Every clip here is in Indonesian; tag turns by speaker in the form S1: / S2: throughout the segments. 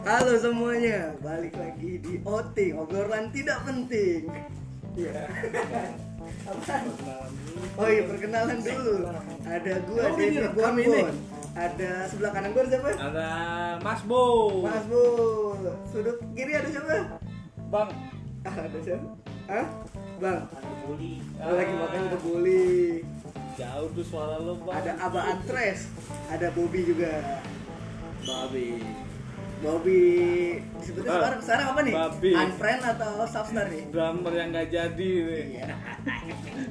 S1: Halo semuanya, balik lagi di OT, obrolan tidak penting. Iya. Apaan? Oh iya, perkenalan dulu. Ada gua
S2: Oh, ini.
S1: Bonbon. Ada sebelah kanan gua ada siapa?
S2: Ada Mas Bo.
S1: Mas Bu. Sudut kiri ada siapa?
S2: Bang.
S1: Ah, ada siapa? Hah? Bang,
S2: Buli.
S1: lu lagi makan kebuli.
S2: Jauh tuh suara lu, Bang.
S1: Ada Aba Antres, ada Bobby juga.
S2: Babi.
S1: Bobby disebutnya sekarang sekarang apa nih?
S2: Babi.
S1: Unfriend atau substar nih?
S2: Drummer yang gak jadi nih.
S1: Iya.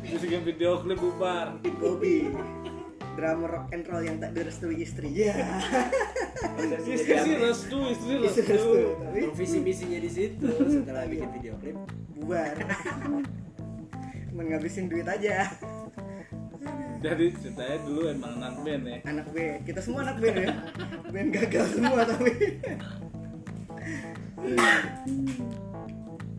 S2: Terus bikin video klip bubar.
S1: Bobby drummer rock and roll yang tak direstui istri ya
S2: Istri sih restu, istri
S1: Istri
S2: restu.
S1: restu. tapi
S3: visi misinya di situ setelah bikin video klip
S1: bubar cuma ngabisin duit aja
S2: Jadi ceritanya dulu emang anak band ya.
S1: anak band. Kita semua anak band ya. Band gagal semua tapi.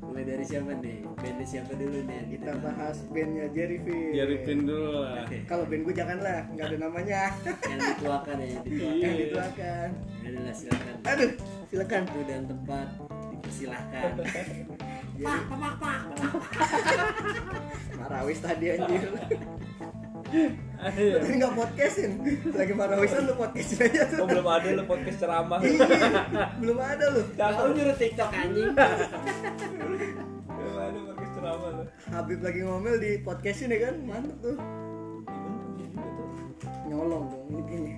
S3: Mulai dari siapa nih? Bandnya siapa dulu nih? Yang
S1: kita bahas bandnya Jerry Finn.
S2: Jadi pin dulu lah.
S1: kalau band gue janganlah nggak ada namanya.
S3: Yang dituakan ya yang dituakan.
S1: Yang dituakan.
S3: Adalah silakan.
S1: Aduh silakan.
S3: Waktu dan tempat dipersilahkan.
S1: Jerry Marawis tadi anjir Tadi nggak podcastin lagi Marawisan lu podcastin aja tuh
S4: Oh belum ada lo podcast ceramah.
S1: Iya, belum ada lu.
S3: kau nyuruh tiktok anjing
S4: belum ada podcast ceramah lo.
S1: Habib lagi ngomel di podcastin ya kan, mantep tuh. Nyolong dong, ini gini.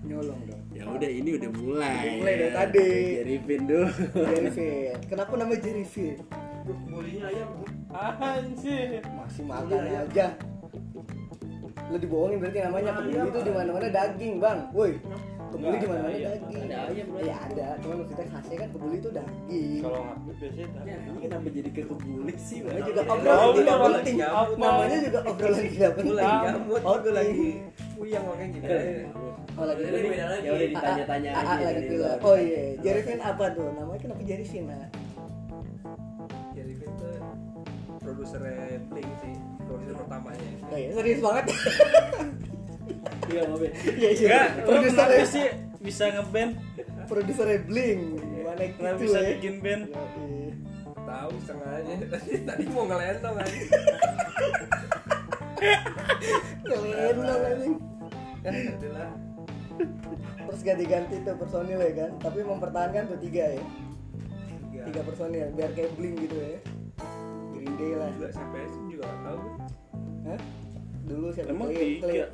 S1: Nyolong dong.
S3: ya udah ini udah mulai
S1: Udah mulai dari tadi.
S3: dari pin dulu
S1: Jerry Fit. Kenapa namanya Jerry Fit?
S4: Bulinya ayam.
S2: Anjir.
S1: Masih makan aja. Lu dibohongin berarti namanya kebuli itu di mana-mana daging, Bang. Woi. Kebuli di mana-mana
S2: Ada ayam.
S1: daging.
S3: Ada ayam.
S1: Iya ada, cuman maksudnya khasnya kan kebuli itu daging.
S4: Kalau ngaku biasanya
S3: ya, ini kenapa jadi ke kebuli sih
S1: Namanya
S3: Bang?
S1: juga obrolan tidak penting. Namanya juga obrolan tidak penting. Oh,
S4: gue lagi puyang makanya gini.
S1: Oh, lagi
S3: Ini
S1: pilih.
S3: beda lagi. ya udah ditanya-tanya
S1: Ah, ah,
S3: aja
S1: lagi pilih.
S3: luar.
S1: Oh iya, Jerry Finn apa tuh? Namanya kenapa Jerry Finn? Nah?
S4: Jadi itu produser Blink sih, produser pertamanya.
S1: Oh iya, serius banget.
S3: iya mau Ben.
S1: Iya, iya. Produser
S2: kenapa sih bisa ngeband?
S1: produser Bling. Gimana
S2: Kenapa
S1: gitu
S2: bisa
S1: ya?
S2: bikin band?
S1: Yoi.
S4: Tahu sengaja. Tadi tadi mau ngelendong aja.
S1: Ngelendong anjing.
S4: Kan adalah
S1: Terus ganti-ganti tuh personil ya kan, tapi mempertahankan tuh tiga ya.
S4: tiga.
S1: Tiga personil biar kayak Bling gitu ya. Green Day lah.
S4: Juga CPS juga nggak tahu.
S1: Hah? Dulu siapa?
S2: Emang
S1: Clean,
S2: tiga?
S1: Clean.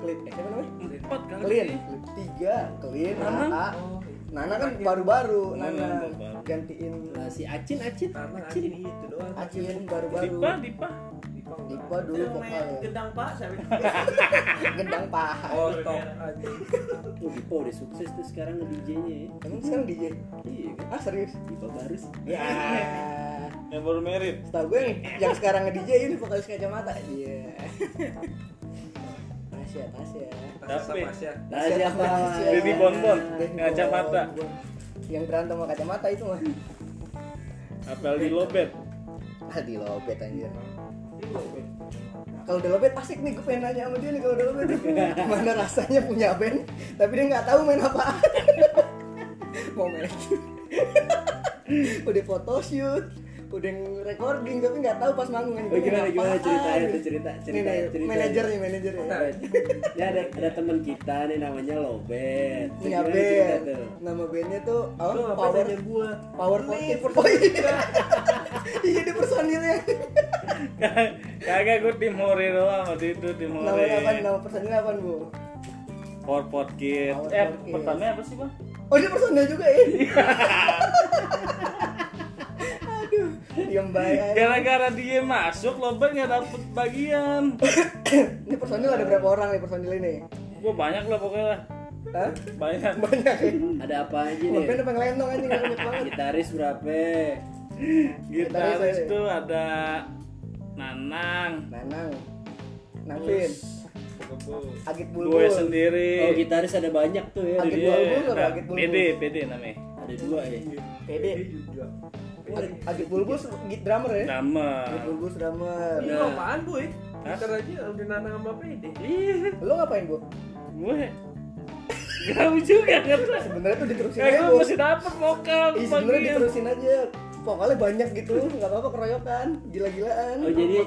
S1: Clean. Eh, siapa namanya?
S2: Empat kali.
S1: Clean. Tiga. Clean.
S2: Nana?
S1: Nana.
S4: Oh,
S1: Nana kan baru-baru.
S2: Oh,
S1: Nana gantiin
S3: Lah, si Acin Acin
S4: karena
S3: Acin
S4: Acin itu doang.
S1: Acin baru-baru.
S2: Dipa, Dipa.
S4: Dipa
S1: dulu vokal ya.
S3: gedang pak saya
S1: Gendang paha.
S4: Oh, top aja.
S3: oh Dipa udah sukses tuh sekarang nge DJ nya ya
S1: Emang sekarang DJ?
S3: iya
S1: Ah serius?
S3: Dipa baru sih
S1: Ya.
S2: Yang baru merit.
S1: Setahu gue yang, yang sekarang nge-DJ ini vokalis kacamata. Iya. Tasya, Tasya.
S4: Tasya
S2: Tapi-
S4: sama Asya.
S3: Nah, siapa?
S2: Deddy Bonbon, kacamata.
S1: Yang berantem sama kacamata itu mah.
S2: Apel di lobet.
S1: Ah di lobet anjir. Kalau udah lobet asik nih gue pengen nanya sama dia nih kalau udah lobet Gimana rasanya punya band Tapi dia nggak tahu main apa Mau main Udah photoshoot Udah recording tapi nggak tahu pas manggung
S3: Oh, gimana gimana ceritanya tuh cerita
S1: Nih
S3: cerita
S1: nih
S3: cerita
S1: manajernya manajernya
S3: ya ada ada teman kita nih namanya Lobet cerita
S1: band
S3: tuh?
S1: Nama bandnya tuh oh, Power
S4: gua?
S1: Power Oh iya Iya di personilnya
S2: Kagak gue tim Hore doang waktu itu tim
S1: Nama
S2: Hore.
S1: apa nama personilnya apa bu?
S2: Power Pot Kid. Eh, pertamanya apa sih, Bang?
S1: Oh dia personil juga ya? Aduh, diem baik.
S2: Gara-gara dia masuk, lobet nggak dapet bagian.
S1: Ini personil ada berapa orang nih personil ini?
S2: Gue banyak lah pokoknya lah.
S1: Hah?
S2: Banyak.
S1: Banyak ya?
S3: ada apa aja nih
S1: band apa nggak banyak banget.
S3: gitaris berapa
S2: Gitaris tuh ada Nanang,
S1: Nanang,
S4: Kebun.
S1: Agit
S2: gue
S1: Bulbul.
S2: sendiri.
S3: oh gitaris ada banyak tuh ya
S1: Agit
S3: ada,
S1: Bulbul apa
S2: nah,
S1: Agit Bulbul?
S2: PD, PD namanya.
S3: ada dua ya
S1: Pede.
S4: juga.
S1: Bulbul git drummer ya?
S2: Drummer.
S1: Agit Bulbul drummer.
S4: Ini
S3: Nah.
S4: apaan boy?
S2: Hah?
S4: Ntar aja udah nanang sama PD.
S2: Ih,
S1: Lo ngapain bu?
S2: gue Tahu juga kan.
S1: sebenarnya tuh diterusin
S2: Kayak
S1: aja
S2: gue masih dapet vokal
S1: Ih, sebenarnya
S2: bagian.
S1: diterusin aja vokalnya banyak gitu nggak apa-apa keroyokan gila-gilaan
S3: Oh jadi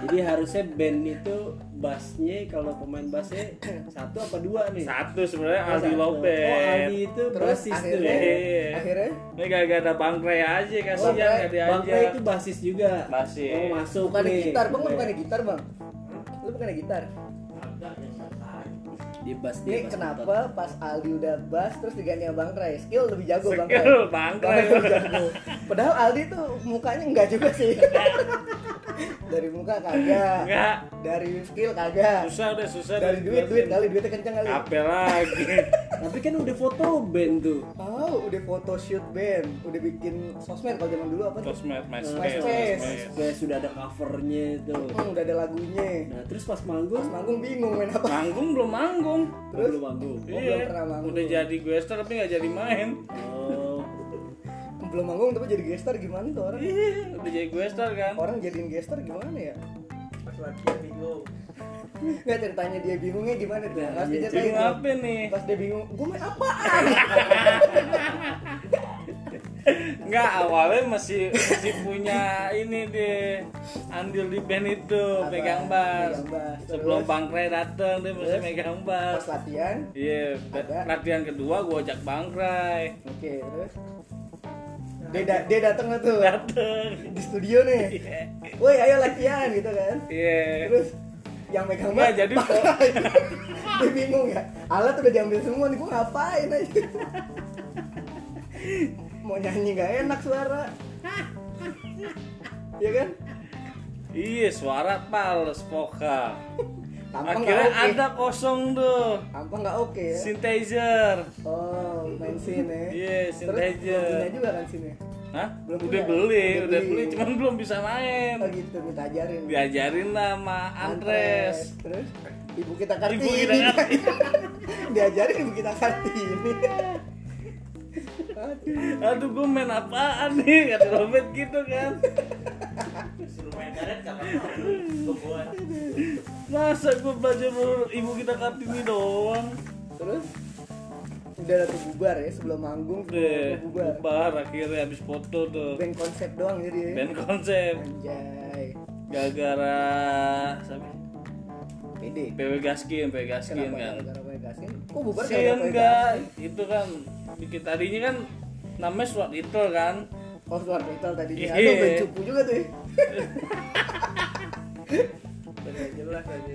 S3: jadi harusnya band itu bassnya kalau pemain bassnya satu apa dua nih?
S2: Satu sebenarnya
S3: Oh,
S2: Aldi. Lopez.
S3: Oh Aldi itu
S1: terus
S3: bassis tuh.
S1: akhirnya
S2: Iya.
S1: akhirnya
S2: Ini gak ada bangkrai aja kasihan
S1: Bangkrai.
S2: gak dia
S3: Bang
S2: aja.
S3: Itu bassis juga.
S2: Bassis.
S3: Oh masuk
S1: bukannya
S3: nih.
S1: gitar bang lu bukannya gitar bang lu bukannya gitar
S3: Di bass
S1: Ini
S3: dia bass
S1: kenapa pas Aldi udah bass terus diganti Bang Kray skill lebih jago Bang
S2: Skill, Bang
S1: Bang
S2: Kray.
S1: Kray lebih jago. Padahal Aldi tuh mukanya enggak juga sih dari muka kagak
S2: Enggak.
S1: dari skill kagak
S2: Susah udah susah.
S1: dari duit duit kali duitnya kenceng kali
S2: Apa lagi?
S3: Tapi kan udah foto band tuh.
S1: Oh, udah foto shoot band, udah bikin sosmed kalau zaman dulu apa tuh?
S2: Sosmed, MySpace,
S1: MySpace.
S3: Sudah ada covernya itu.
S1: Hmm, udah ada lagunya.
S3: Nah terus pas manggung,
S1: Pas manggung bingung main apa.
S2: Manggung belum manggung.
S3: oh, belum manggung.
S1: Oh, belum pernah
S2: Iya.
S1: manggung.
S2: Udah jadi gue tapi gak jadi main.
S3: Oh,
S1: Belum manggung tapi jadi gestar gimana tuh orang?
S2: Iya, udah jadi gue star kan.
S1: Orang jadiin gestar gimana ya?
S4: Pas latihan bingung.
S1: Nggak ceritanya dia bingungnya gimana tuh? Pas dia
S2: Bingung apa nih?
S1: Pas dia bingung, gue main apaan?
S2: Enggak, awalnya masih masih punya ini deh andil di band itu,
S1: Apa?
S2: pegang bass. Sebelum
S1: Terus?
S2: Bang Ray dateng dia masih megang
S1: Pas
S2: bass.
S1: latihan,
S2: Iya,
S1: Ada.
S2: latihan kedua gua ajak Bang Ray.
S1: oke terus dia, da- dia datang tuh
S2: Dateng.
S1: di studio nih.
S2: Iya.
S1: Woi ayo latihan gitu kan.
S2: Iya.
S1: Terus yang megang bass
S2: jadi kok
S1: dia bingung ya alat udah diambil semua nih gue ngapain aja mau nyanyi nggak enak suara ya kan
S2: Iya, suara pals vokal.
S1: Tampang
S2: Akhirnya
S1: oke
S2: ada kosong tuh.
S1: tampang nggak oke ya
S2: Synthesizer.
S1: oh main scene ya
S2: Iya,
S1: terus
S2: synthesizer.
S1: belum punya juga kan sini
S2: Hah?
S1: Belum
S2: udah
S1: punya.
S2: beli,
S1: Udah
S2: udah
S1: beli.
S2: beli, cuman belum bisa main.
S1: oh gitu minta ajarin
S2: Diajarin lah sama Andres.
S1: terus ibu kita kartini
S2: Ibu kita Kartini.
S1: diajarin ibu kita kartini aduh
S2: Aduh, gue main apaan nih? Kata Robert gitu kan.
S4: Karet.
S2: Masa gue belajar baru ibu kita Kartini doang?
S1: terus udah ada tuh bubar ya sebelum manggung sebelum bubar
S2: bubar akhirnya habis foto tuh.
S1: band konsep doang jadi ya
S2: Band konsep.
S1: anjay
S2: Gara-gara siapa?
S1: pede
S2: PW Gaskin, PW Gaskin
S1: kenapa
S2: kan.
S1: gara-gara Boy Gaskin kok bubar
S2: Sih
S1: gara-gara
S2: enggak, itu kan bikin tadinya kan namanya Swat Little kan.
S1: oh luar metal tadinya
S2: Iya.
S1: aduh band cupu juga tuh ya.
S4: Jelas aja.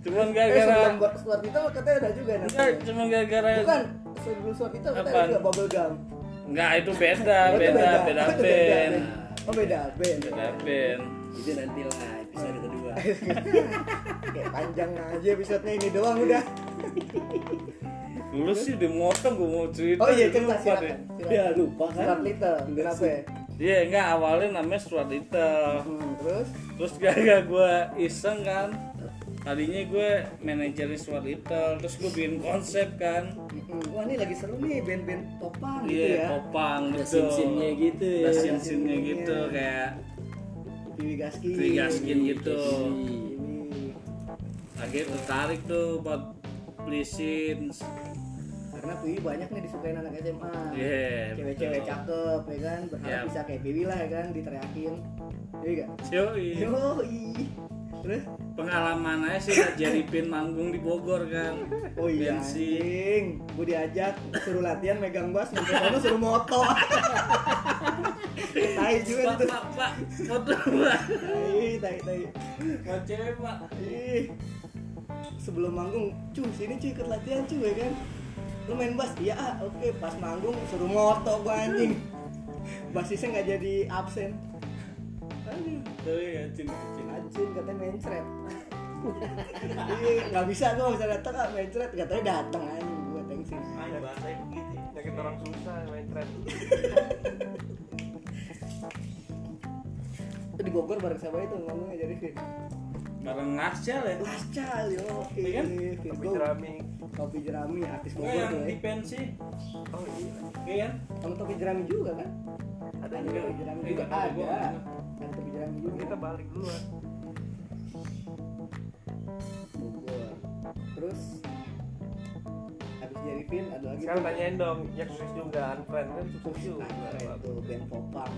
S2: Cuman
S1: eh
S2: gara-gara
S1: sebelum Stuart Metal katanya ada juga
S2: enggak,
S1: namanya
S2: cuma gara-gara
S1: bukan sebelum Stuart Metal katanya ada juga Bubble Gum
S2: Enggak, itu beda,
S1: Oh, itu
S2: beda, beda
S1: Oh, itu
S2: band.
S1: oh beda band
S2: Beda band.
S3: itu nanti lah episode kedua.
S1: kayak panjang aja episode ini doang udah
S2: Dulu sih di motong gue mau cerita.
S1: oh iya cerita
S2: lupa
S1: silakan
S2: deh.
S3: Ya
S1: silakan.
S3: lupa kan?
S1: Stuart Little kenapa ya
S2: Iya, enggak awalnya namanya Stuart Little.
S1: hmm, terus
S2: Terus gara-gara gue iseng kan. Tadinya gue manajerin Stuart Little, terus gue bikin konsep kan.
S1: wah ini lagi seru nih band-band topang gitu
S2: Iya,
S1: ya
S2: popang
S3: Ada
S2: gitu.
S3: sin-sinnya gitu ya.
S2: Ada
S1: Ada
S2: sin-sinnya gitu kayak
S1: Piwi Gaskin
S2: Piwi Gaskin gitu. Akhirnya tertarik tuh buat beli scenes.
S1: Karena Piwi banyak nih disukain anak SMA
S2: Iya,
S1: cewek-cewek cakep ya kan berharap
S2: Iya.
S1: bisa kayak Piwi lah ya kan diteriakin iya gak?
S2: Yoi.
S1: Yoi terus
S2: Pengalaman aja sih jadi pin manggung di Bogor kan.
S1: oh iya anjing gue diajak suruh latihan megang bass sana suruh moto tai juga
S2: Pak,
S1: tuh
S2: pak, pak, foto pak.
S1: tai tai tai
S2: Mau cewek pak.
S1: Ih. sebelum manggung cuy sini cuy ikut latihan cuy ya kan lu main bass iya ah oke. Pas manggung suruh moto gua anjing. Basisnya nggak jadi absen. Aduh
S2: Tapi ya cin cin.
S1: anjing katanya main thread iya nggak bisa gua nggak bisa datang ah main thread katanya datang anjing gua thanksin
S4: Ayo bahasanya begitu. Nyakit orang susah main tren.
S1: itu di Bogor bareng siapa itu ngomongnya jadi Vin
S2: Bareng Ngascal ya.
S1: Lascal yo
S2: Iya kan?
S1: Go.
S4: jerami.
S1: Topi jerami artis
S2: Oh,
S1: Bogor
S2: yang
S1: tuh
S2: di
S1: ya
S2: pensi.
S4: Oh iya.
S2: Iya kan?
S1: sama topi jerami juga kan
S4: Ada juga.
S1: topi jerami
S2: Iya,
S1: juga
S2: ada
S1: ada topi jerami juga
S4: Kita balik duluan.
S1: Bogor terus Jerry Finn ada lagi
S4: Sekarang tanyain dong, yang sukses juga Unfriend kan sukses juga.
S1: Tuh band popang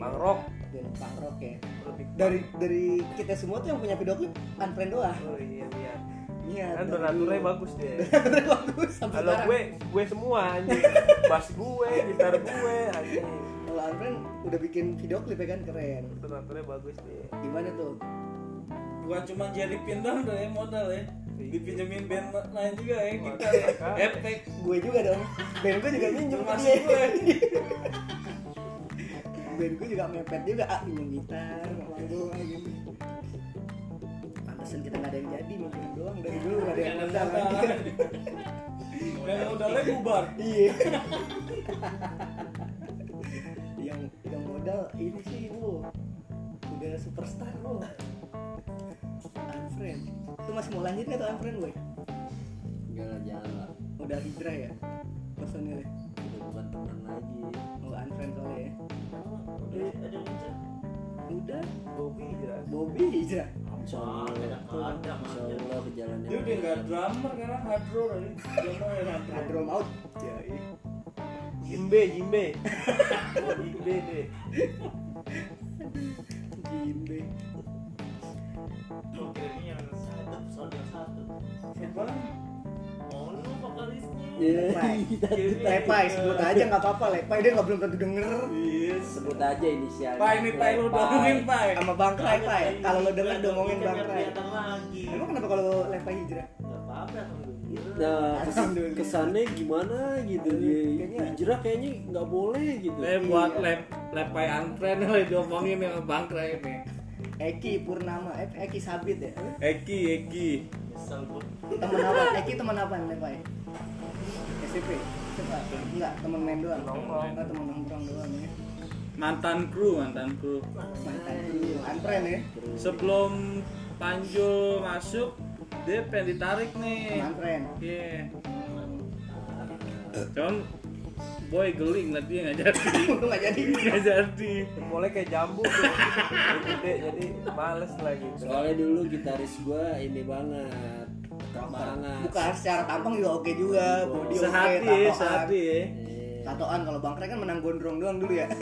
S1: Gila.
S4: Bang Rock.
S1: band punk rock ya dari dari kita semua tuh yang punya video klip Unfriend doang
S4: Oh iya iya.
S1: iya
S4: Kan
S1: dari
S4: donaturnya
S1: dulu.
S4: bagus dia.
S1: bagus sampai
S4: Kalau gue, gue semua anjing. Bass gue, gitar gue anjing.
S1: kalau Unfriend udah bikin video klip ya kan keren
S4: Donaturnya bagus dia.
S1: gimana tuh
S2: Bukan cuma Pin doang dong ya modal ya. Dipinjemin band lain juga ya kita ya. Efek.
S1: gue juga dong band gue juga minjem ke
S2: Termasuk
S1: dia
S2: gue.
S1: band gue juga mepet juga ah pinjam gitar manggung ah, gini pantesan kita nggak ada yang jadi minjem doang dari dulu nggak ada yang
S2: Nggak
S1: modal
S2: ada modal. Dan modalnya bubar.
S1: iya. Yang yang modal ini sih bu. Udah superstar lo Unfriend itu masih mau lanjut nggak tuh Unfriend gue
S3: Enggak lah jangan lah.
S1: udah hijrah ya personilnya
S3: Udah bukan teman lagi.
S1: mau Unfriend soalnya ya udah
S4: Bobby jelas.
S1: Bobby hijrah
S3: Insya Allah. Insya Allah ke jalan
S2: Dia udah nggak drummer sekarang yang
S1: out ya iya.
S4: Jimbe, Jimbe. Jimbe deh.
S1: Jimbe
S2: Siapa?
S1: Lepai Lepai sebut aja nggak apa-apa Lepai dia nggak belum tentu denger
S2: Yes.
S3: Sebut aja inisialnya.
S2: Pak ini Pak lu dongengin Pak.
S1: sama Bang Krai Pai kalau lo denger ngomongin Bang Krai
S5: lagi.
S1: emang kenapa kalau Lepai hijrah
S5: Gak apa-apa.
S3: Nah, kesannya gimana gitu dia
S1: Kayaknya-
S3: hijrah kayaknya nggak boleh gitu.
S2: Eh buat lep lepai unfriend lah diomongin sama Bang Kray ini.
S1: Eki Purnama eh, Eki Sabit ya
S2: Eki, Eki.
S1: Temen apa Eki temen apa Lepai SMP Siapa? enggak temen main doang
S4: Nongkrong.
S1: oh, temen nongkrong doang ya
S2: Mantan kru, mantan kru.
S1: mantan dulu Unfriend ya
S2: Sebelum Panjul masuk, dia pengen ditarik nih.
S1: Unfriend
S2: Iya. Cuman boy geling lah dia nggak jadi.
S1: untung nggak jadi
S2: Nggak jadi.
S4: Mulai kayak jambu tuh. Gede jadi males lah gitu.
S3: Soalnya dulu gitaris gua ini banget, banget.
S1: bukan secara tampang juga oke juga body oke
S2: Sehati,
S1: tatoan
S2: sehati ya.
S1: Tatoan kalau Bang Krai kan menang gondrong doang dulu ya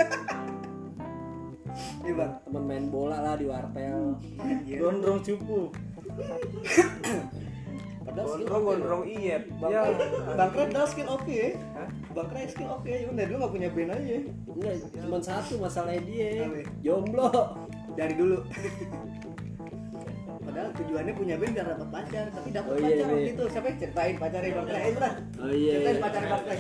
S1: iya bang
S3: temen main bola lah di wartel.
S1: Anjir.
S2: Gondrong cupu.
S1: Padahal
S4: Gondrong gondrong iyet.
S1: Bang
S4: Ya.
S1: Bang Krai padahal skill oke ya. Bang skill oke cuma dari dulu gak punya band aja
S3: Enggak, cuma satu masalahnya dia.
S1: Apa?
S3: Jomblo.
S1: dari dulu padahal tujuannya punya band biar dapat pacar tapi dapat
S3: Oh, iya,
S1: pacar waktu
S3: iya.
S1: itu siapa yang ceritain pacarnya Bang Krai eh
S3: Oh iya.
S1: ceritain
S3: iya.
S1: pacarnya Bang Krai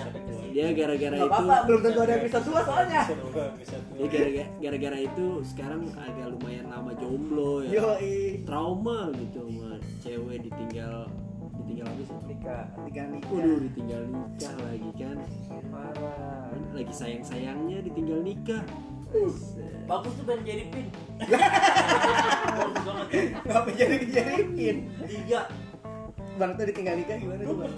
S3: Dia gara-gara itu
S1: apa-apa belum tentu ada episode 2 soalnya
S3: dia gara-gara gara-gara itu sekarang agak lumayan lama jomblo ya.
S1: yoi
S3: Trauma gitu sama cewek ditinggal ditinggal sih?
S4: Nikah.
S1: tiga nikah
S3: Waduh, ditinggal nikah lagi kan.
S4: Parah.
S3: Lagi sayang-sayangnya ditinggal nikah.
S5: Bagus tuh pengen jadi pin. Banget.
S1: ngapa jadi dijadiin
S5: Tiga.
S1: Bang tuh ditinggal nikah gimana tuh bang?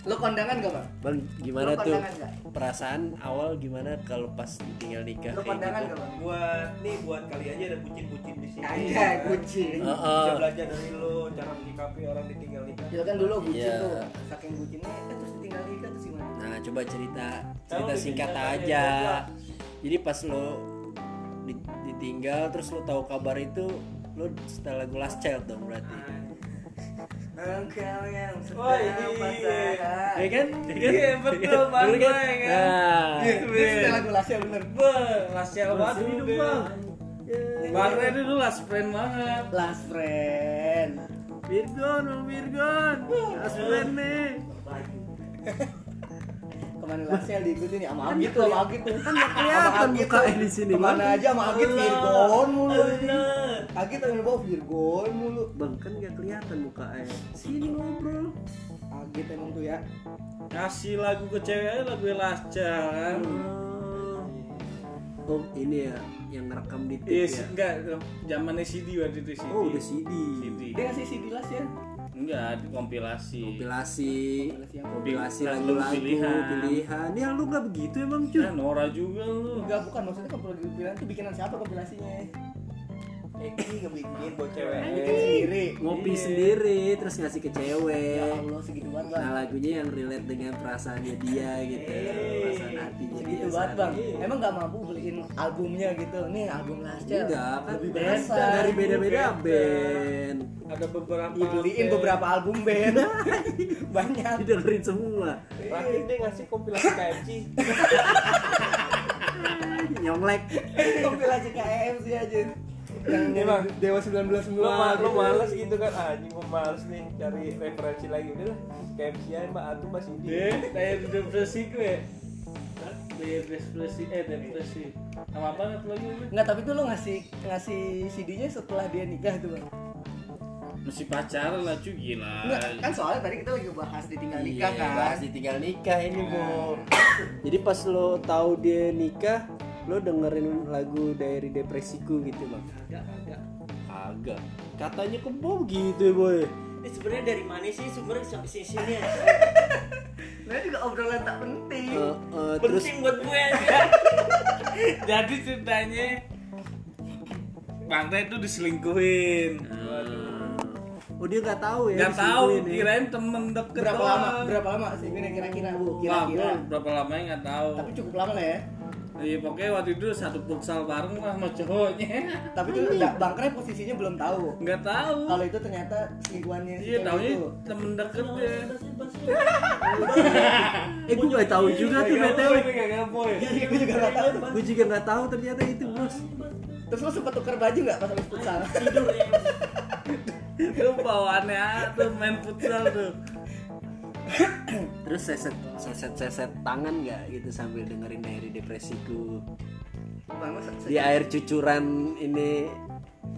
S1: Lo kondangan gak bang?
S3: Bang, gimana
S1: Lo
S3: tuh
S1: nggak?
S3: perasaan awal gimana kalau pas ditinggal nikah
S1: Lo
S3: kayak
S1: kondangan
S3: gitu?
S1: gak bang?
S4: Buat nih buat kali aja ada bucin-bucin di sini.
S1: Anjay, bucin.
S3: Heeh.
S4: Bisa belajar dari lo cara menyikapi orang ditinggal nikah.
S1: Ya kan dulu bucin
S3: Iya.
S1: tuh, saking bucinnya eh, terus ditinggal nikah terus gimana?
S3: Nah, coba cerita cerita
S5: Kalau
S3: singkat aja.
S5: aja,
S3: Jadi pas lo di- ditinggal terus lo tahu kabar itu lo setelah lagu Last Child dong berarti.
S1: Engkau yang
S5: Oh,
S1: sedang
S5: iya.
S1: pacaran.
S3: Ya kan?
S2: Iya, betul, Bang
S3: Bener kan?
S2: Boy, kan?
S3: Nah,
S1: Iya, setelah lagu lasnya bener.
S2: Beuh, lasial banget dulu
S3: dong,
S2: dia.
S3: Bang.
S2: Bang Kray dulu last friend banget.
S1: Last friend.
S3: Virgon, Bang Virgon. Last friend nih.
S1: Ke mana lasnya diikutin nih sama Agit tuh, sama Agit tuh.
S3: Kan nggak kelihatan
S1: tuh.
S3: di sini, Bang.
S1: aja sama Agit Virgon mulu. Agit tuh yang bawa Virgon mulu.
S3: Bang kan nggak kelihatan mukanya. Sini ngobrol.
S1: Agit emang tuh ya.
S2: Ngasih lagu ke cewek aja lagu Lasca kan.
S3: Oh, ini ya yang ngerekam di tape
S2: Iya,
S3: ya.
S2: sih, enggak, zamannya CD waktu itu CD.
S3: Oh, udah CD.
S2: CD.
S1: Dia ngasih CD las ya.
S2: Enggak, di kompilasi.
S3: Kompilasi,
S1: Kompilasi
S3: lagu-lagu
S2: pilihan.
S3: pilihan. Ya lu nggak begitu emang cuy?
S2: Ya, Nora juga lu.
S1: Enggak, bukan maksudnya kompilasi pilihan itu bikinan siapa kompilasinya?
S5: Eki ngebikin buat cewek.
S1: sendiri.
S3: Ngopi
S2: Iya.
S3: sendiri terus ngasih ke cewek.
S1: Ya Allah segitu banget bang
S3: nah lagunya yang relate dengan perasaannya dia gitu. Perasaan hatinya dia
S1: segitu banget bang.
S3: ini.
S1: emang nggak mampu beliin albumnya gitu? Nih album Lascel
S3: enggak kan
S1: lebih
S3: beda dari beda-beda
S2: Beda.
S3: band.
S2: Ada beberapa
S1: dibeliin
S2: band.
S1: beberapa album band banyak.
S3: Didengerin semua.
S5: Terakhir dia ngasih kompilasi KFC.
S3: nyonglek.
S1: Kompilasi KFC aja yang
S5: Iya, Bang.
S1: Dewa 1999
S5: Lo, ma lo
S1: gitu.
S5: males gitu kan anjing gue males nih cari referensi lagi udah lah KFC aja mbak Atu masih di
S2: Deh, kayak depresi gue. Depresi, eh depresi. Nama apa nggak lagi?
S1: Nggak, tapi tuh lo ngasih ngasih CD-nya setelah dia nikah tuh bang
S2: Masih pacaran lah cuy gila.
S1: Nggak, kan soalnya tadi kita lagi bahas ditinggal nikah
S3: Iya,
S1: kan
S3: bahas ditinggal nikah ini bu jadi pas lo tahu dia nikah lo dengerin lagu dari depresiku gitu bang
S2: Agak, agak.
S3: agak katanya ke Bob gitu ya boy
S5: ini sebenarnya dari mana sih sumbernya sampai sini sini ya
S1: Nah juga obrolan tak penting
S3: Eh, eh, terus
S5: penting buat gue
S2: Jadi ceritanya Bang Teh itu diselingkuhin.
S3: oh dia nggak tahu ya
S2: Gak tahu,
S3: ya.
S2: kirain temen deket
S1: Berapa
S2: doang.
S1: lama? Berapa lama sih ini kira-kira bu? Kira-kira
S2: berapa lamanya nggak tahu.
S1: Tapi cukup lama lah ya
S2: Iya pokoknya waktu itu satu futsal bareng lah sama cowoknya.
S1: Tapi tuh nggak Bang Kre posisinya belum tahu
S2: Nggak tahu.
S1: Kalau itu ternyata selingkuhannya
S2: Iya
S1: itu.
S2: temen deket ya.
S3: eh gue nggak tahu juga tuh btw.
S1: Iya, gue juga nggak tahu
S3: gue juga nggak tahu ternyata itu bos
S1: Terus lo sempet tuker baju nggak pas habis futsal?
S5: tidur ya
S2: Itu bawaannya tuh main futsal tuh.
S3: terus seset seset seset tangan nggak gitu sambil dengerin dari depresiku di air cucuran ini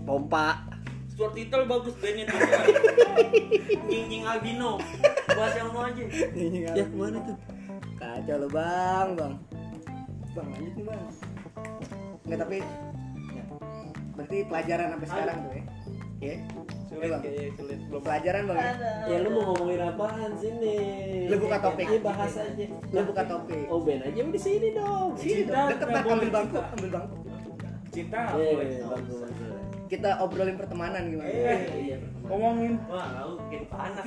S3: pompa
S5: Stuart Little bagus bandnya tuh Nying Nying Albino Bahas yang mau aja
S3: ya ke mana tuh
S1: Kacau lo bang, bang. Bang lanjut nih bang. Nggak tapi, ya. berarti pelajaran sampai sekarang tuh ya. Ya.
S5: Sulit
S1: Bang.
S5: kayaknya sulit
S1: Belum pelajaran bang. ya?
S3: ya lu mau ngomongin apaan sini
S1: Lu buka topik.
S3: Iya, bahas aja
S1: Lu buka topik.
S3: oh Ben aja di sini dong
S1: Sini
S2: Cinta,
S1: dong, deket
S2: nggak
S1: bang, ambil bangku, ambil bangku.
S2: Cinta
S3: Iya,
S2: boleh.
S3: iya.
S1: Kita obrolin pertemanan gimana?
S2: Eh,
S3: Iya.
S2: ngomongin
S5: Wah lalu bikin panas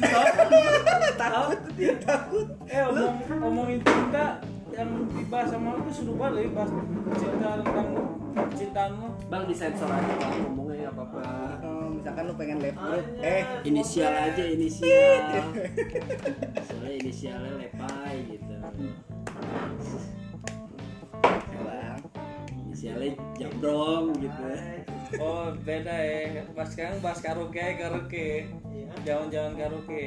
S1: takut, takut.
S2: eh omong, ngomongin cinta yang dibahas sama aku suruh balik bahas cinta tentang cintaan lo
S3: Bang disensor aja bang ngomongnya nggak apa-apa.
S1: Oh, misalkan lu pengen left group, eh
S3: Inisial aja inisial. Soalnya inisialnya lepai gitu.
S1: bang.
S3: Inisialnya jambrong gitu.
S2: oh beda ya pas sekarang bahas karaoke karaoke jangan-jangan karaoke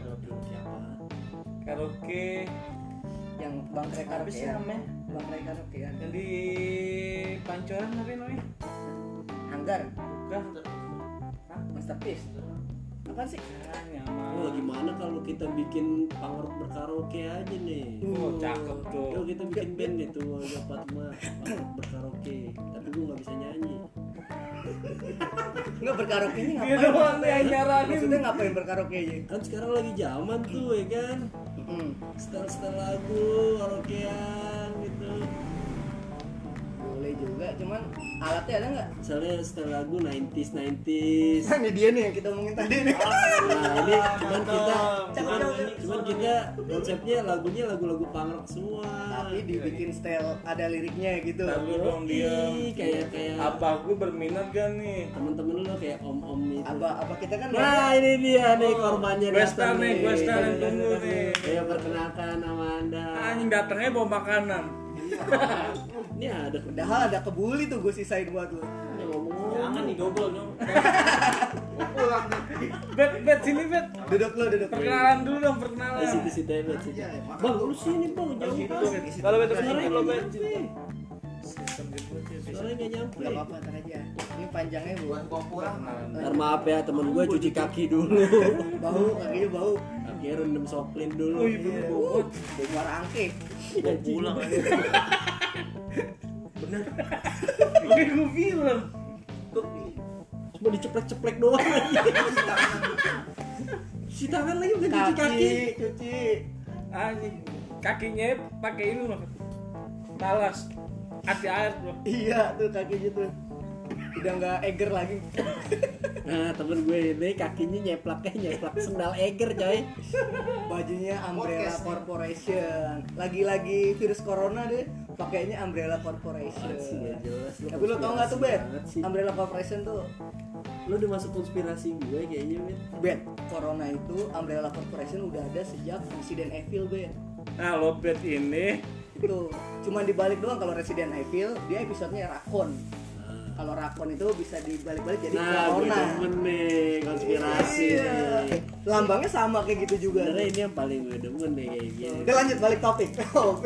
S3: Kalau belum siapa?
S2: karaoke
S1: Yang bang Kre
S2: apa
S1: karaoke
S2: sih
S1: ya?
S2: namanya
S1: Bang karaoke ya?
S2: yang di pancoran apa namanya
S1: Hanggar,
S2: bukan
S1: masterpiece. Apaan sih?
S2: Ah, nyaman
S3: Oh gimana kalau kita bikin pangrok berkaraoke aja nih?
S2: oh cakep tuh
S3: Yuk kita bikin band nih tuh ada Fatma berkaraoke. Tapi gue nggak bisa nyanyi.
S1: Enggak berkaraoke ini
S2: Dia
S1: ngapain?
S2: doang nih yang nyaranin.
S1: Maksudnya ngapain berkaraoke aja?
S3: Kan sekarang lagi zaman tuh ya kan.
S1: Hmm.
S3: Setel-setel lagu karaokean gitu.
S1: Cuman alatnya ada nggak?
S3: Misalnya setel lagu 90s 90s.
S1: Nah, ini dia nih yang kita omongin tadi nih.
S3: Nah ini cuman kita cuman, cuman kita konsepnya lagunya lagu-lagu pangrok semua.
S1: Tapi dibikin style ada liriknya gitu.
S2: Tapi dong dia
S3: kayak kayak
S2: apa gue berminat gak nih
S3: temen-temen lo kayak om-om itu.
S1: Apa apa kita kan
S3: Nah ini dia nih korbannya
S2: gue star
S3: datang
S2: nih yang tunggu nih
S3: Ayo perkenalkan nama anda.
S2: anjing datangnya bawa makanan
S3: Ini ada
S1: Padahal ada kebuli tuh gue sisain buat lu.
S3: ngomong.
S5: Jangan nih double dong
S2: bet bet sini bet
S1: Duduk lu, duduk.
S2: perkenalan dulu dong
S3: Di
S2: perkenalan
S3: situ situ ya, Bet, situ. Bang, lu sini bang, jauh.
S5: Kalau betul
S3: Suaranya
S5: sini kalau
S3: nggak
S5: bet
S3: nyampe. Suaranya nggak nyampe.
S1: Gak apa-apa, ntar aja. Ini panjangnya bu.
S3: Ntar maaf ya temen gue cuci kaki dulu.
S1: Bau, kakinya bau.
S3: Kaki rendem soplin dulu.
S2: oh ibu
S1: Iya.
S2: bobot
S1: Bau muara angke.
S5: pulang aja
S2: oke gue bilang
S3: Cuma diceplek-ceplek doang. Si tangan lagi bukan cuci kaki.
S1: Cuci.
S2: anjing kakinya pakai ini loh talas hati air bro
S1: Iya tuh kakinya tuh. udah nggak eger lagi
S3: Nah temen gue ini kakinya nyeplaknya nyeplak sendal Eger coy.
S1: Bajunya Umbrella
S6: Podcast.
S1: Corporation. Lagi-lagi virus corona deh pakainya Umbrella Corporation.
S3: Sih, nggak jelas. Lu
S1: tapi lo tau nggak tuh Bet. Umbrella Corporation tuh
S3: Lu udah masuk konspirasi gue kayaknya Bet
S1: Bet corona itu Umbrella Corporation udah ada sejak Resident Evil Bet
S2: Nah, Lobet ini.
S1: Itu cuma dibalik doang kalau Resident Evil dia episodenya Rakon kalau Rakon itu bisa dibalik-balik jadi
S3: Nah
S1: corona
S3: nih konspirasi
S1: Iya.
S3: nih.
S1: Lambangnya sama kayak gitu juga.
S3: Sebenernya ini yang paling gue demen nih kayak gini.
S1: Lanjut balik topik. Oh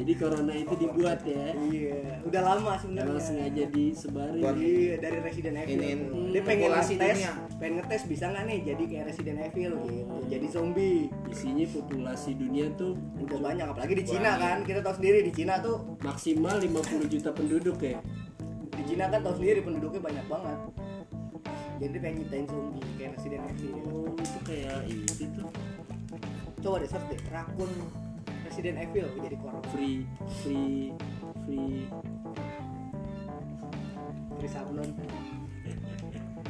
S3: Jadi corona itu dibuat ya
S1: iya udah lama
S3: Emang
S1: sebenarnya
S3: sengaja disebarin
S6: Buat-.
S1: Iya dari Resident Evil.
S6: Iniin
S1: dia pengen
S6: populasi
S1: ngetes,
S6: dunia.
S1: pengen ngetes bisa nggak nih jadi kayak Resident Evil gitu. Jadi zombie.
S3: Isinya populasi dunia tuh
S1: Udah banyak apalagi di Cina kan. Kita tahu sendiri di Cina tuh
S3: maksimal 50 juta penduduk ya
S1: di Cina kan tahu sendiri penduduknya banyak banget. Jadi pengen nyiptain zombie kayak Resident Evil.
S3: Oh itu kayak itu tuh
S1: Coba deh search deh rakun Resident Evil jadi corona.
S3: free free free
S1: Free sablon.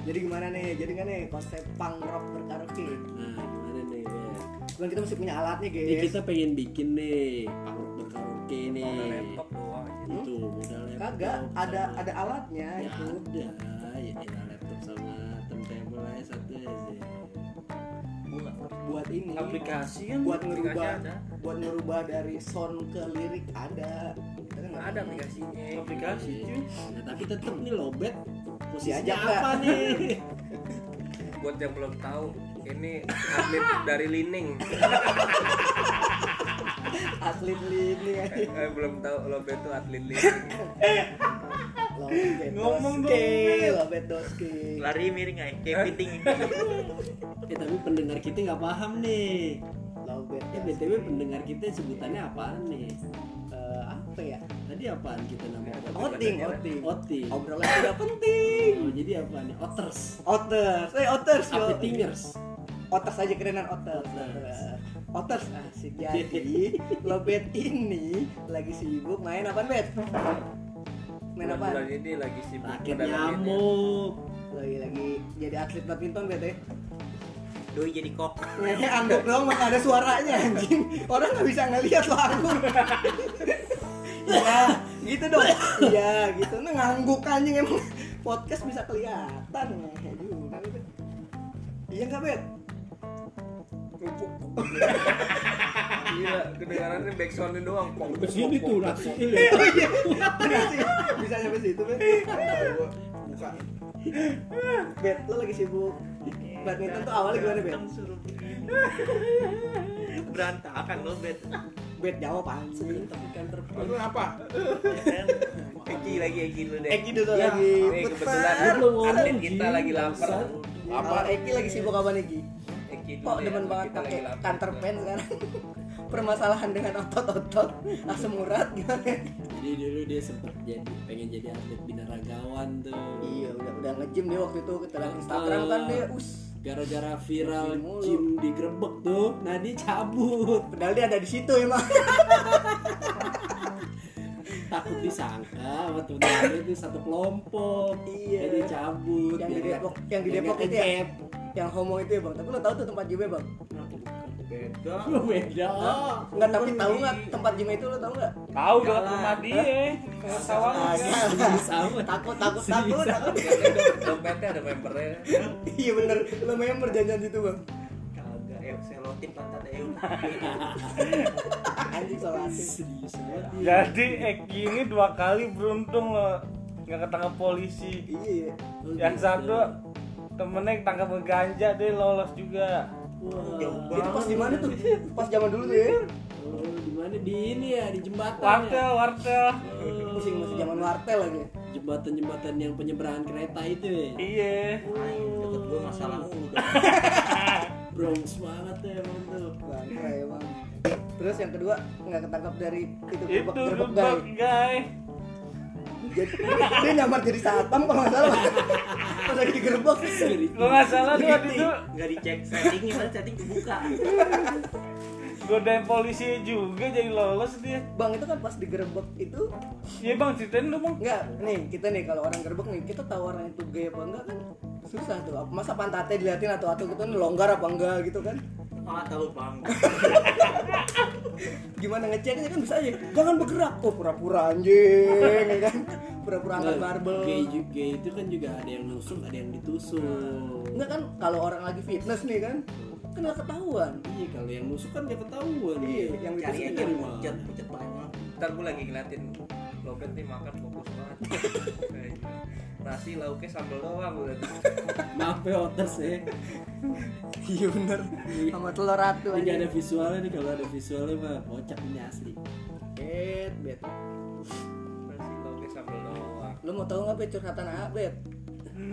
S1: Jadi gimana nih? Jadi kan nih konsep punk rock berkaraoke.
S3: Nah gimana nih Bet?
S1: Kan kita mesti punya alatnya
S3: Ini
S1: guys.
S3: kita pengen bikin nih panggung berkaraoke nih
S5: Modal laptop doang aja.
S3: Itu modal laptop
S1: Kagak ada
S3: sama-
S1: ada alatnya
S3: Ya
S1: itu.
S3: ada ya laptop sama turntable aja satu aja
S1: buat ini
S2: aplikasi kan
S1: buat ngerubah
S5: ada.
S1: buat ngerubah dari sound ke lirik ada kita kan nggak
S5: Ada aplikasinya.
S2: aplikasi cuy
S3: Nah, tapi tetep nih lobet posisinya apa nih?
S5: Buat yang belum tahu, ini atlet dari Lining.
S1: atlet lini aja
S5: Eh, belum tahu Lobet tuh atlet Lining.
S2: Ngomong dong.
S1: lobet doski
S5: Lari miring aja, kayak piting.
S3: Eh tapi pendengar kita nggak paham nih.
S1: lobet
S3: Eh btw pendengar kita sebutannya apaan nih?
S1: Eh, apa ya
S3: Tadi apaan kita nama
S1: outing outing
S3: Outing.
S1: obrolan tidak penting
S3: Oh jadi apa nih? Otters.
S1: otters eh otters yo.
S3: Appettingers.
S1: otters aja kerenan otters
S3: Otters.
S1: otters asik jadi lobet ini lagi sibuk main apa bet main apa
S5: Bulan ini lagi sibuk
S3: Rakit
S5: ya.
S3: nyamuk.
S1: lagi lagi jadi atlet badminton bet ya
S5: Doi jadi kok.
S1: Ngehe angguk doang mana ada suaranya anjing Orang nggak bisa ngeliat lo angguk Iya gitu dong Iya gitu Nah ngangguk anjing emang Podcast bisa kelihatan juga gitu. Iya nggak bet?
S5: Iya, kedengarannya backsoundnya doang. Pong, pong,
S3: tuh langsung ini.
S1: Bener sih Bisa nyampe situ bet
S6: buka
S1: Bet lo lagi sibuk Badminton tuh awalnya gimana bet?
S5: Begini. Berantakan lo, Bet.
S1: Bet jawab anjing
S3: Tapi kan terpilih.
S6: lalu apa
S5: Eki lagi, Eki dulu deh.
S1: Eki dulu
S5: Ya,
S1: lagi
S5: kebetulan.
S3: Lu
S5: atlet kita
S3: Ji,
S5: lagi lapar.
S1: Apa? Eki lagi sibuk apa nih Gi?
S5: Eki
S1: Kok
S5: ya,
S1: demen banget
S5: kita
S1: pakai kantor pen sekarang? Permasalahan dengan otot-otot, asam urat gimana?
S3: Jadi dulu dia sempat jadi pengen jadi atlet binaragawan tuh.
S1: Iya, udah udah nge-gym dia waktu itu kita Instagram kan dia us.
S3: Gara-gara viral
S1: Gym
S3: digrebek tuh, nah dia cabut.
S1: Padahal dia ada di situ emang.
S3: Takut disangka sama temen-temennya itu satu kelompok.
S1: Iya.
S3: Jadi cabut.
S1: yang di Depok, yang di Depok itu ya. Yang homo itu ya, Bang. Tapi lo tahu tuh tempat gymnya, Bang?
S5: Beda.
S3: Beda.
S1: Enggak, tapi tahu nggak tempat gym itu lo tahu nggak?
S2: tahu rumah dia kayak sawang
S1: Agak.
S3: Sama.
S1: Takut, takut, takut, takut.
S5: Dompetnya ada membernya.
S1: Iya bener, lo member janjian situ, Bang.
S5: Selotip pantat.
S1: Anjing
S3: banget. dia.
S2: jadi Eki ini dua kali beruntung nggak ketangkap polisi
S1: Iya.
S2: Yang satu temennya tangkap ganja dia lolos juga
S3: Wah.
S1: Itu pas di mana tuh? Pas zaman dulu tuh ya.
S3: Oh, di mana di ini ya di jembatan.
S2: wartel
S3: Ya?
S2: wartel
S3: Oh,
S1: Pusing masih zaman wartel lagi.
S3: jembatan-jembatan yang penyeberangan kereta itu ya.
S2: iya
S5: Deket gue masalah mulu.
S3: Bronx banget ya emang tuh.
S1: Bangka emang. Terus yang kedua nggak ketangkap dari itu
S2: itu
S1: gerbek gerbek
S2: gebak
S1: guy.
S2: guy
S1: Jadi dia nyamar jadi satpam kalau nggak salah. Pas lagi digerebek.
S2: lo nggak salah tuh waktu itu
S5: Gak dicek settingnya, kan setting kebuka.
S2: godain polisi juga jadi lolos dia
S1: bang itu kan pas digerebek itu
S2: iya bang ceritain dong bang
S1: Enggak, nih kita nih kalau orang gerbek nih kita tahu orang itu gay apa enggak kan susah tuh. Masa pantatnya diliatin atau atau gitu nih longgar apa enggak gitu kan?
S5: Ah tahu bang.
S1: Gimana ngeceknya kan bisa aja. Jangan bergerak. Oh pura-pura anjing ya kan. Pura-pura angkat barbel.
S3: Gay, itu kan juga ada yang nusuk, ada yang ditusuk.
S1: Enggak kan kalau orang lagi fitness nih kan kan nggak ketahuan.
S3: Iya, kalau yang nusuk kan gak ketahuan.
S1: Iya, yang
S5: Cari
S1: ditusuk
S5: aja pucat pucat banyak.
S4: Ntar gue lagi ngeliatin Lopet nih makan fokus banget Nasi lauknya sambal doang udah
S3: Maaf ya Otters ya.
S1: Iya bener. Sama telur ratu
S3: Ini ada visualnya nih, kalau ada visualnya mah kocak ini asli.
S1: Bet, bet.
S4: Nasi lauknya sambal doang
S1: Lu mau tahu nggak bet curhatan A, bet?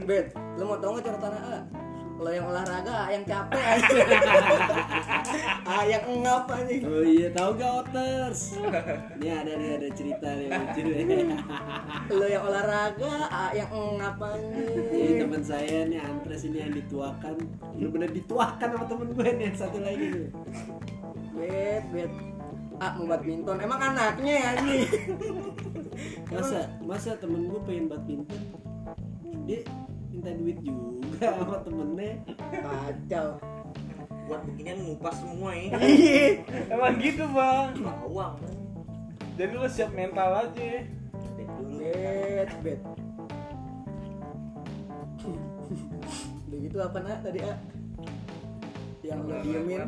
S1: Bet, lu mau tahu nggak curhatan A? Lo yang olahraga, yang capek aja. ah, yang engap aja.
S3: Oh iya, tahu gak Otters? Ini ada nih ada cerita nih lucu nih.
S1: Lo yang olahraga, ah, yang engap aja.
S3: Ini teman saya nih Antres ini yang dituakan, bener-bener dituakan sama temen gue nih yang satu lagi nih.
S1: Bet, bet. Ah, mau badminton. Emang anaknya ya nih.
S3: Masa masa temen gue pengen badminton, dia minta duit juga sama temennya.
S1: Kacau.
S5: Buat beginian ngupas semua ya.
S1: Iya.
S2: emang gitu bang
S5: Bawang.
S2: jadi lu siap mental aja
S5: Bet dulu.
S1: Bet, bet. Udah gitu apa nak tadi ah? Yang lo diemin.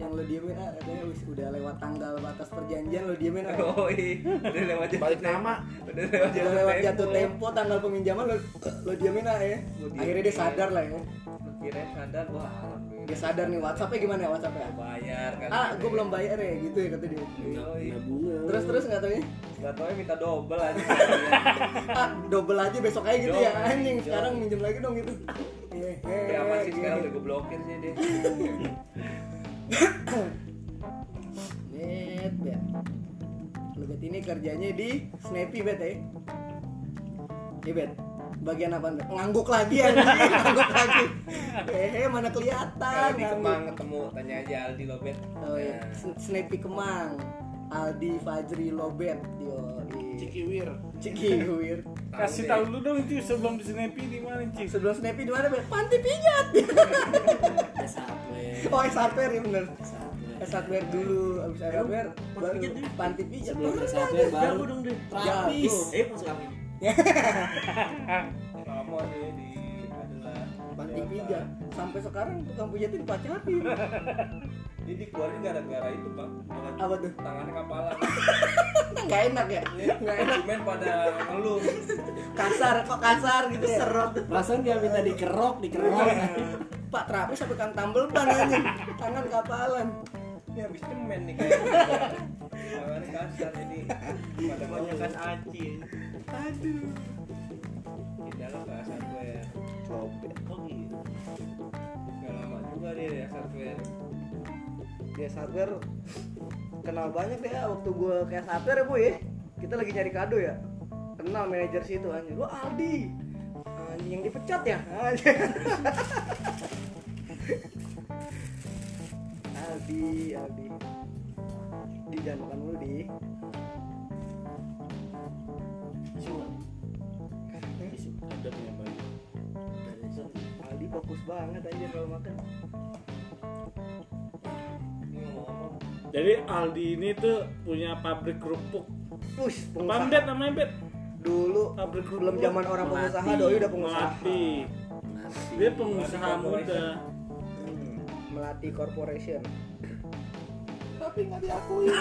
S1: Yang lo diemin ah katanya wis udah lewat tanggal batas perjanjian lo diemin ah.
S4: Oh iya Udah lewat jatuh
S6: Balik
S4: tempo.
S6: nama.
S4: Udah lewat
S1: Udah
S4: jatuh
S1: lewat
S4: tempo.
S1: jatuh tempo tanggal peminjaman lo lo diemin ah ya. Akhirnya dia sadar lah ya.
S4: Lu kirain sadar Wah alhamdulillah
S1: Dia sadar nih WhatsAppnya gimana ya WhatsAppnya?
S4: Bayar kali
S1: Ah, gue
S4: ya.
S1: belum bayar ya gitu ya kata dia.
S3: Kena bunga.
S1: Terus terus nggak tahu ya?
S4: Gak tau minta double aja
S1: Ah, double aja besok aja gitu ya anjing. Sekarang minjem lagi dong gitu. Iya,
S4: Ya aman sih
S1: iya,
S4: sekarang
S1: iya.
S4: udah gue blokir sih dia
S1: Bet, bet. Lu bet ini kerjanya di Snappy bet ya. Iya bet. Bagian apa bet? Ngangguk lagi anjing, ngangguk lagi. Hehe, mana kelihatan.
S4: Kalau di. Kemang ketemu tanya aja Aldi Lobet
S1: Oh iya,
S4: Nah,
S1: Snappy Kemang. Aldi Fajri Lobet. Yo,
S6: Cikiwir.
S1: Cikiwir.
S2: kasih tahu lu dong itu sebelum di Snappy di mana cik
S1: Sebelum Snappy di mana? Panti pijat. Oh, es hardware ya bener.
S3: Es hardware.
S1: Es hardware dulu, abis hardware baru
S5: pijat dulu.
S1: panti pijat.
S3: Sebelum es hardware baru
S5: dong deh.
S3: Trapis.
S5: Eh masuk angin.
S4: sama dia di adalah
S1: Panti pijat. Sampai sekarang tukang pijatnya dipacarin.
S4: Dia dikeluarin gara-gara itu bang
S1: Apa tuh?
S4: Tangannya kapalan
S1: Nggak enak ya? Nggak enak.
S4: Konsumen pada ngeluh
S1: Kasar, kok kasar gitu ya? Serot.
S3: Perasaan dia minta dikerok, dikerok.
S1: Pak terapi sampai kan tambel ban. Tangan kapalan.
S4: Ini habis cemen nih kayaknya Tangannya kasar jadi pada
S5: Banyak kan
S4: ngeluh
S5: aci.
S1: Aduh.
S4: Di dalam gak hardware
S6: Lopet.
S5: Oh gitu.
S4: Gak lama juga dia ya hardware
S1: Dia hardware kenal banyak deh ya waktu gua kayak hardware ya bu ya. Kita lagi nyari kado ya. Kenal manajer situ anjing. Lu Aldi. Anjing yang dipecat ya? Anjing. Aldi, Aldi. Di jangan makan dulu di. Aldi fokus banget aja kalau makan.
S2: Jadi Aldi ini tuh punya pabrik kerupuk apa
S1: pengusaha.
S2: namanya bet
S1: Dulu
S2: pabrik kerupuk
S1: belum zaman orang pengusaha,
S3: Melati.
S1: doi udah pengusaha.
S2: Melati dia pengusaha muda
S1: Melati Corporation. Tapi nggak diakui.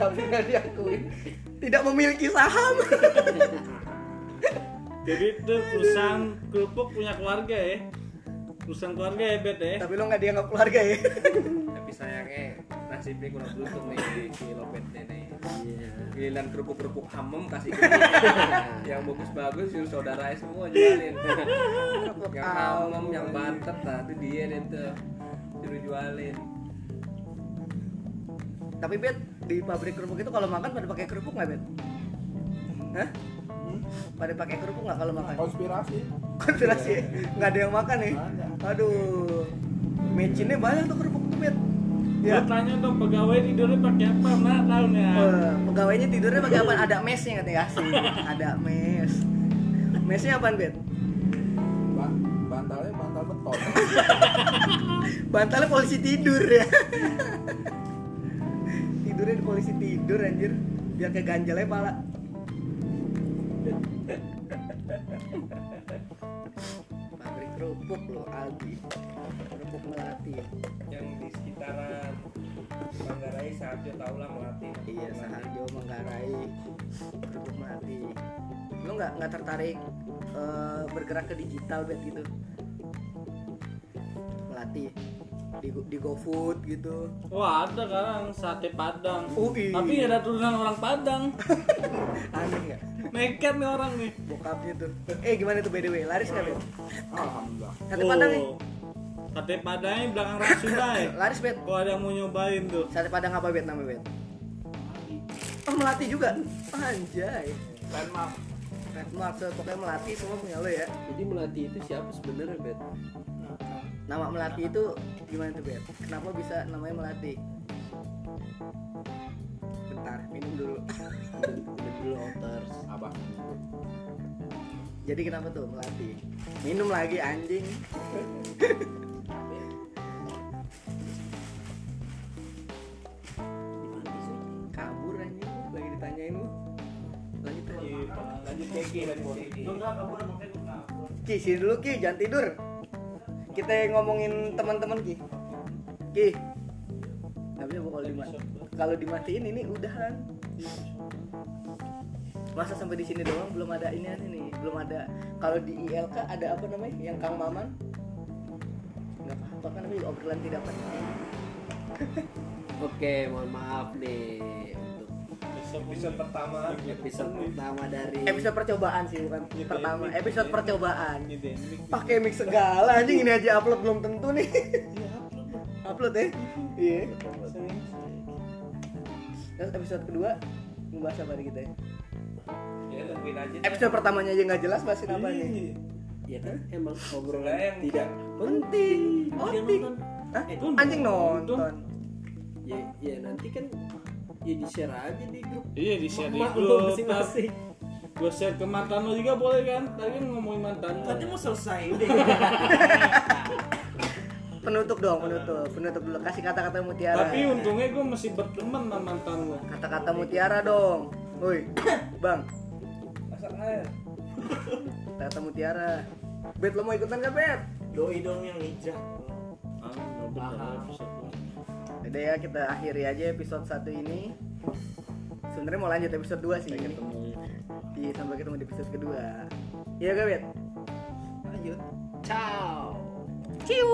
S1: Tapi nggak diakui. Tidak memiliki saham.
S2: jadi itu perusahaan kerupuk punya keluarga ya perusahaan keluarga ya bet ya
S1: Tapi lo nggak dianggap keluarga ya.
S4: Tapi sayangnya nasibnya kurang beruntung nih si Lopet nih
S3: Iya.
S4: Giliran kerupuk-kerupuk hamem kasih ke. Yang bagus-bagus suruh saudara semua jualin Yang hamem, yang bantet nah itu dia deh tuh Suruh jualin
S1: Tapi bet di pabrik kerupuk itu kalau makan pada pakai kerupuk nggak bet? Hah? Pada pakai kerupuk nggak kalau makan?
S6: Konspirasi.
S1: Konspirasi ya? nggak ada yang makan nih.
S6: Nggak ada.
S1: Aduh, mecinnya banyak tuh kerupuk tuh. Bet. Ya.
S2: Gua tanya dong pegawai tidurnya pakai apa? Nah, tahu nih. ah.
S1: Eh, pegawainya tidurnya pakai apa? Ada mesnya katanya asik. Ada mes. Mesnya apaan, Bet?
S6: Ba- bantalnya bantal beton
S1: Bantalnya polisi tidur ya. Tidurnya di polisi tidur anjir. Biar keganjalnya pala. Pabrik kerupuk lo Aldi. Kerupuk melati.
S4: yang di sekitaran Manggarai saat dia tahu lah melatih
S1: Iya, Saharjo Manggarai. Kerupuk melati. Lo nggak nggak tertarik eh, bergerak ke digital bet gitu? Melati di di GoFood gitu.
S2: Wah ada sekarang sate Padang.
S1: Oh, iya.
S2: Tapi ada turunan orang Padang.
S1: Aneh nggak?
S2: Nekat nih orang nih.
S1: bokapnya tuh eh gimana tuh by the way laris nggak bet
S6: alhamdulillah
S1: sate padang nih
S2: Oh. Sate Padang ini belakang Rasundai.
S1: laris bet
S2: Kalau ada yang mau nyobain tuh.
S1: sate padang apa bet nama bet oh melati juga anjay
S6: landmark
S1: landmark pokoknya melati semua punya lo ya
S3: Jadi melati itu siapa sebenarnya, Bet?
S1: Nama melati itu gimana tuh bet kenapa bisa namanya melati? Bentar minum dulu.
S3: Minum dulu Outers.
S6: apa?
S1: Jadi kenapa tuh melati? Minum lagi anjing. Kabur anjing. Lagi ditanyain lu. Lanjut aja
S4: lanjut Keki lanjut Keki
S1: Ki, sini dulu Ki, jangan tidur. Kita ngomongin teman-teman Ki. Ki. Bisa kalau dimati. Kalau dimatiin ini udahan. Masa sampai di sini doang belum ada ini nih, belum ada. Kalau di ILK ada apa namanya? Yang Kang Maman? Gak apa-apa kan ini obrolan tidak penting.
S3: Oke, mohon maaf nih
S4: episode pertama
S3: episode pertama dari
S1: Episode percobaan sih bukan
S2: Gitu ya,
S1: pertama. Episode percobaan.
S2: Gitu ya.
S1: Pakai mix segala anjing ini aja upload belum tentu nih. upload ya? Iya. Terus episode kedua ngebahas apa nih kita ya?
S4: ya tungguin aja.
S1: Episode pertamanya aja nggak jelas bahasin apa nih?
S2: Iya.
S3: ya kan emang obrolan
S4: Sebenarnya yang
S3: tidak
S1: Penting. Penting. Hah?
S2: Eh,
S1: Anjing nonton.
S3: ya, ya nanti kan ya di share aja di grup
S2: Iya di share di grup.
S3: masing-masing
S2: Gue share ke mantan lo juga boleh kan? Tadi kan ngomongin mantan lo.
S5: Katanya mau selesai udah.
S1: Penutup dong, penutup. Penutup dulu. Kasih kata-kata mutiara.
S2: Tapi untungnya gue masih berteman sama mantan lo.
S1: Kata-kata mutiara dong. Woi, Bang.
S4: masak air
S1: Kata-kata mutiara. Bet lo mau ikutan gak Bet?
S5: Doi dong yang hijrah.
S2: Ah, dua.
S1: Udah ya kita akhiri aja episode satu ini. Sebenarnya mau lanjut episode dua sih.
S2: Ketemu.
S1: Iya, sampai ketemu di episode kedua. Iya, Gabit.
S5: Lanjut.
S3: Ciao.
S1: Ciu.